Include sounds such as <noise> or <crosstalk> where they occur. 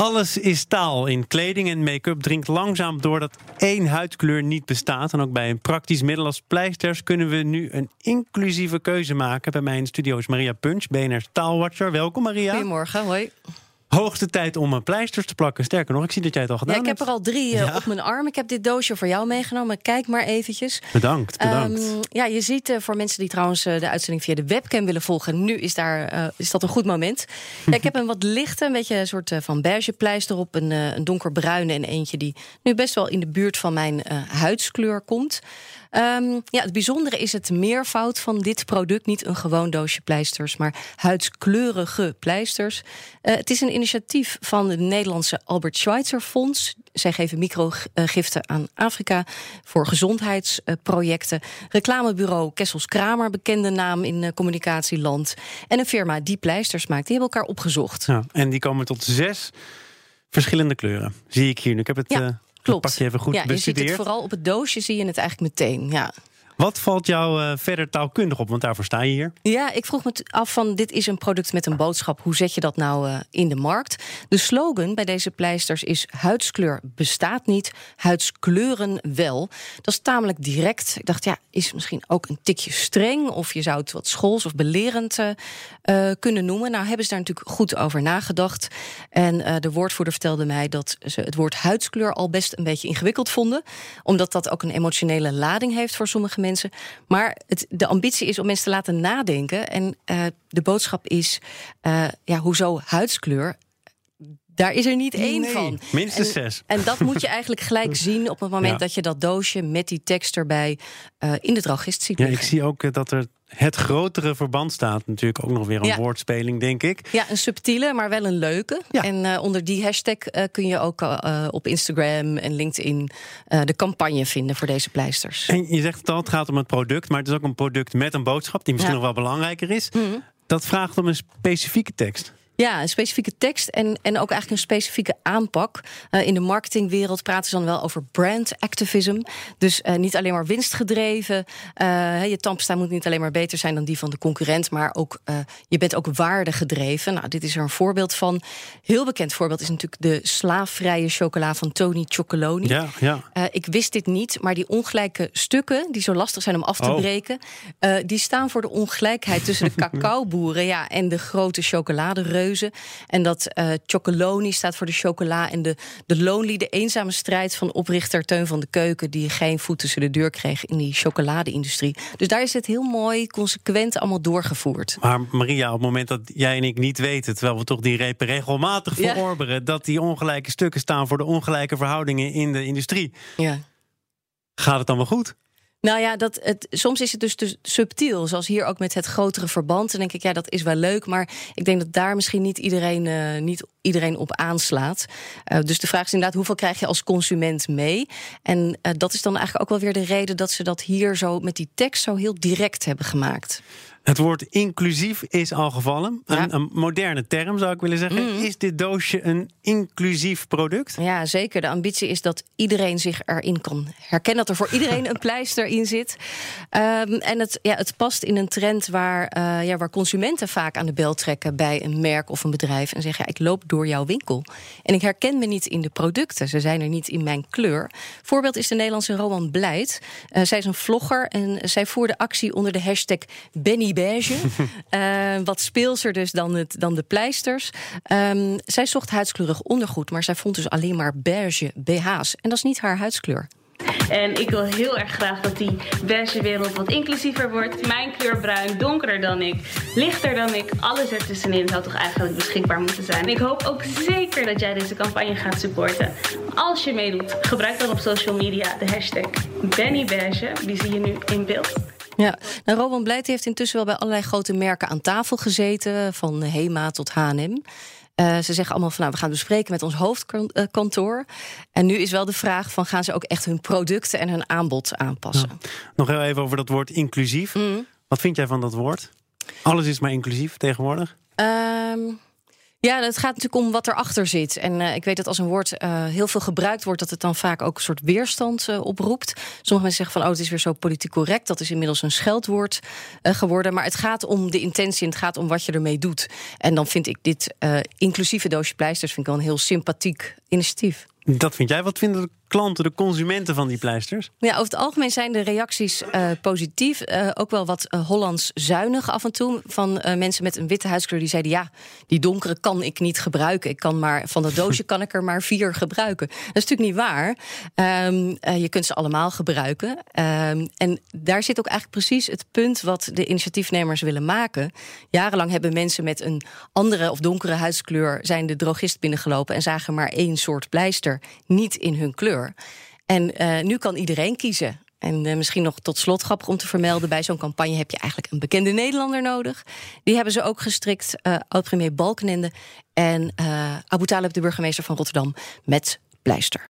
Alles is taal. In kleding en make-up dringt langzaam door dat één huidkleur niet bestaat. En ook bij een praktisch middel als pleisters kunnen we nu een inclusieve keuze maken. Bij mij in studio is Maria Punch, BNR Taalwatcher. Welkom Maria. Goedemorgen, hoi. Hoogste tijd om een pleisters te plakken. Sterker nog, ik zie dat jij het al gedaan ja, ik heb er al drie uh, op mijn arm. Ik heb dit doosje voor jou meegenomen. Kijk maar eventjes. Bedankt, bedankt. Um, ja, je ziet uh, voor mensen die trouwens uh, de uitzending via de webcam willen volgen... nu is, daar, is dat een goed moment. ja, ik heb een wat lichte, een beetje een soort van beige pleister op. Een, een donkerbruine en eentje die nu best wel in de buurt van mijn huidskleur komt. Um, ja, het bijzondere is het meervoud van dit product. Niet een gewoon doosje pleisters, maar huidskleurige pleisters. Uh, het is een initiatief van het Nederlandse Albert Schweitzer Fonds. Zij geven microgiften aan Afrika voor gezondheidsprojecten. Reclamebureau Kessels Kramer, bekende naam in uh, communicatieland. En een firma die pleisters maakt. Die hebben elkaar opgezocht. Ja, en die komen tot zes verschillende kleuren. Zie ik hier nu. Ik heb het. Ja. Uh Klopt. pak je even goed ja, bestudeerd. Je ziet het vooral op het doosje zie je het eigenlijk meteen. Ja. Wat valt jou uh, verder taalkundig op? Want daarvoor sta je hier. Ja, ik vroeg me af van dit is een product met een boodschap. Hoe zet je dat nou uh, in de markt? De slogan bij deze pleisters is huidskleur bestaat niet, huidskleuren wel. Dat is tamelijk direct. Ik dacht, ja, is misschien ook een tikje streng... of je zou het wat schools of belerend uh, kunnen noemen. Nou hebben ze daar natuurlijk goed over nagedacht. En de woordvoerder vertelde mij dat ze het woord huidskleur... al best een beetje ingewikkeld vonden. Omdat dat ook een emotionele lading heeft voor sommige mensen mensen. Maar het, de ambitie is om mensen te laten nadenken. En uh, de boodschap is: uh, ja, hoezo huidskleur? Daar is er niet één nee, van. Minstens en, zes. En dat moet je <laughs> eigenlijk gelijk zien op het moment ja. dat je dat doosje met die tekst erbij uh, in de drogist ziet. Ja, liggen. ik zie ook dat er het grotere verband staat. Natuurlijk ook nog weer een Ja. woordspeling, denk ik. Ja, een subtiele, maar wel een leuke. Ja. En uh, onder die hashtag uh, kun je ook uh, op Instagram en LinkedIn de campagne vinden voor deze pleisters. En je zegt het al, het gaat om het product, maar het is ook een product met een boodschap die misschien Ja. nog wel belangrijker is. Mhm. Dat vraagt om een specifieke tekst. Ja, een specifieke tekst en, en ook eigenlijk een specifieke aanpak. Uh, in de marketingwereld praten ze dan wel over brand activism. Dus uh, niet alleen maar winstgedreven. Uh, je tandpasta moet niet alleen maar beter zijn dan die van de concurrent, maar ook je bent ook waardegedreven. Nou, dit is er een voorbeeld van. Heel bekend voorbeeld is natuurlijk de slaafvrije chocola van Tony Chocoloni. Ja, ja. ik wist dit niet, maar die ongelijke stukken die zo lastig zijn om af te Oh. breken, die staan voor de ongelijkheid tussen de <laughs> cacaoboeren ja, en de grote chocoladereuzen. En dat uh, Chocoloni staat voor de chocola. En de, de Lonely, de eenzame strijd van oprichter Teun van de Keuken... die geen voet tussen de deur kreeg in die chocoladeindustrie. Dus daar is het heel mooi, consequent allemaal doorgevoerd. Maar Maria, op het moment dat jij en ik niet weten, terwijl we toch die repen regelmatig Ja. verorberen, dat die ongelijke stukken staan voor de ongelijke verhoudingen in de industrie, Ja. gaat het dan wel goed? Nou ja, dat het, soms is het dus te subtiel. Zoals hier ook met het grotere verband. Dan denk ik, ja, dat is wel leuk. Maar ik denk dat daar misschien niet iedereen, uh, niet iedereen op aanslaat. Uh, dus de vraag is inderdaad, hoeveel krijg je als consument mee? En uh, dat is dan eigenlijk ook wel weer de reden dat ze dat hier zo met die tekst zo heel direct hebben gemaakt. Het woord inclusief is al gevallen. Ja. Een, een moderne term zou ik willen zeggen. Mhm. Is dit doosje een inclusief product? Ja, zeker. De ambitie is dat iedereen zich erin kan herkennen. Dat er voor iedereen <laughs> een pleister in zit. Um, en het, ja, het past in een trend waar, uh, ja, waar consumenten vaak aan de bel trekken bij een merk of een bedrijf. En zeggen: ja, Ik loop door jouw winkel. En ik herken me niet in de producten. Ze zijn er niet in mijn kleur. Voorbeeld is de Nederlandse Roman Blijd. Uh, zij is een vlogger en zij voerde actie onder de hashtag Benny Beige. uh, <laughs> wat speelser dus dan, het, dan de pleisters. Um, zij zocht huidskleurig ondergoed, maar zij vond dus alleen maar beige BH's. En dat is niet haar huidskleur. En ik wil heel erg graag dat die beige wereld wat inclusiever wordt. Mijn kleur bruin, donkerder dan ik, lichter dan ik. Alles ertussenin zou toch eigenlijk beschikbaar moeten zijn. Ik hoop ook zeker dat jij deze campagne gaat supporten. Als je meedoet, gebruik dan op social media de hashtag BennyBeige. Die zie je nu in beeld. Ja, nou, Rowan Blijt heeft intussen wel bij allerlei grote merken aan tafel gezeten. Van Hema tot H&M. Uh, ze zeggen allemaal van nou, we gaan bespreken met ons hoofdkantoor. En nu is wel de vraag van gaan ze ook echt hun producten en hun aanbod aanpassen. Nou, nog heel even over dat woord inclusief. Mm. Wat vind jij van dat woord? Alles is maar inclusief tegenwoordig. Um, Ja, het gaat natuurlijk om wat erachter zit. En uh, ik weet dat als een woord uh, heel veel gebruikt wordt, dat het dan vaak ook een soort weerstand uh, oproept. Sommige mensen zeggen van, oh, het is weer zo politiek correct. Dat is inmiddels een scheldwoord geworden. Maar het gaat om de intentie en het gaat om wat je ermee doet. En dan vind ik dit inclusieve doosje pleisters vind ik wel een heel sympathiek initiatief. Dat vind jij. Wat vinden de klanten, de consumenten van die pleisters? Ja, over het algemeen zijn de reacties uh, positief. Uh, ook wel wat uh, Hollands zuinig af en toe. Van mensen met een witte huidskleur die zeiden: ja, die donkere kan ik niet gebruiken. Ik kan maar van dat doosje kan ik er maar vier gebruiken. Dat is natuurlijk niet waar. Um, je kunt ze allemaal gebruiken. Um, en daar zit ook eigenlijk precies het punt wat de initiatiefnemers willen maken. Jarenlang hebben mensen met een andere of donkere huidskleur zijn de drogist binnengelopen en zagen maar één soort pleister, niet in hun kleur. En uh, nu kan iedereen kiezen. En uh, misschien nog tot slot grappig om te vermelden: bij zo'n campagne heb je eigenlijk een bekende Nederlander nodig. Die hebben ze ook gestrikt, uh, oud-premier Balkenende en Abu Talib, de burgemeester van Rotterdam, met pleister.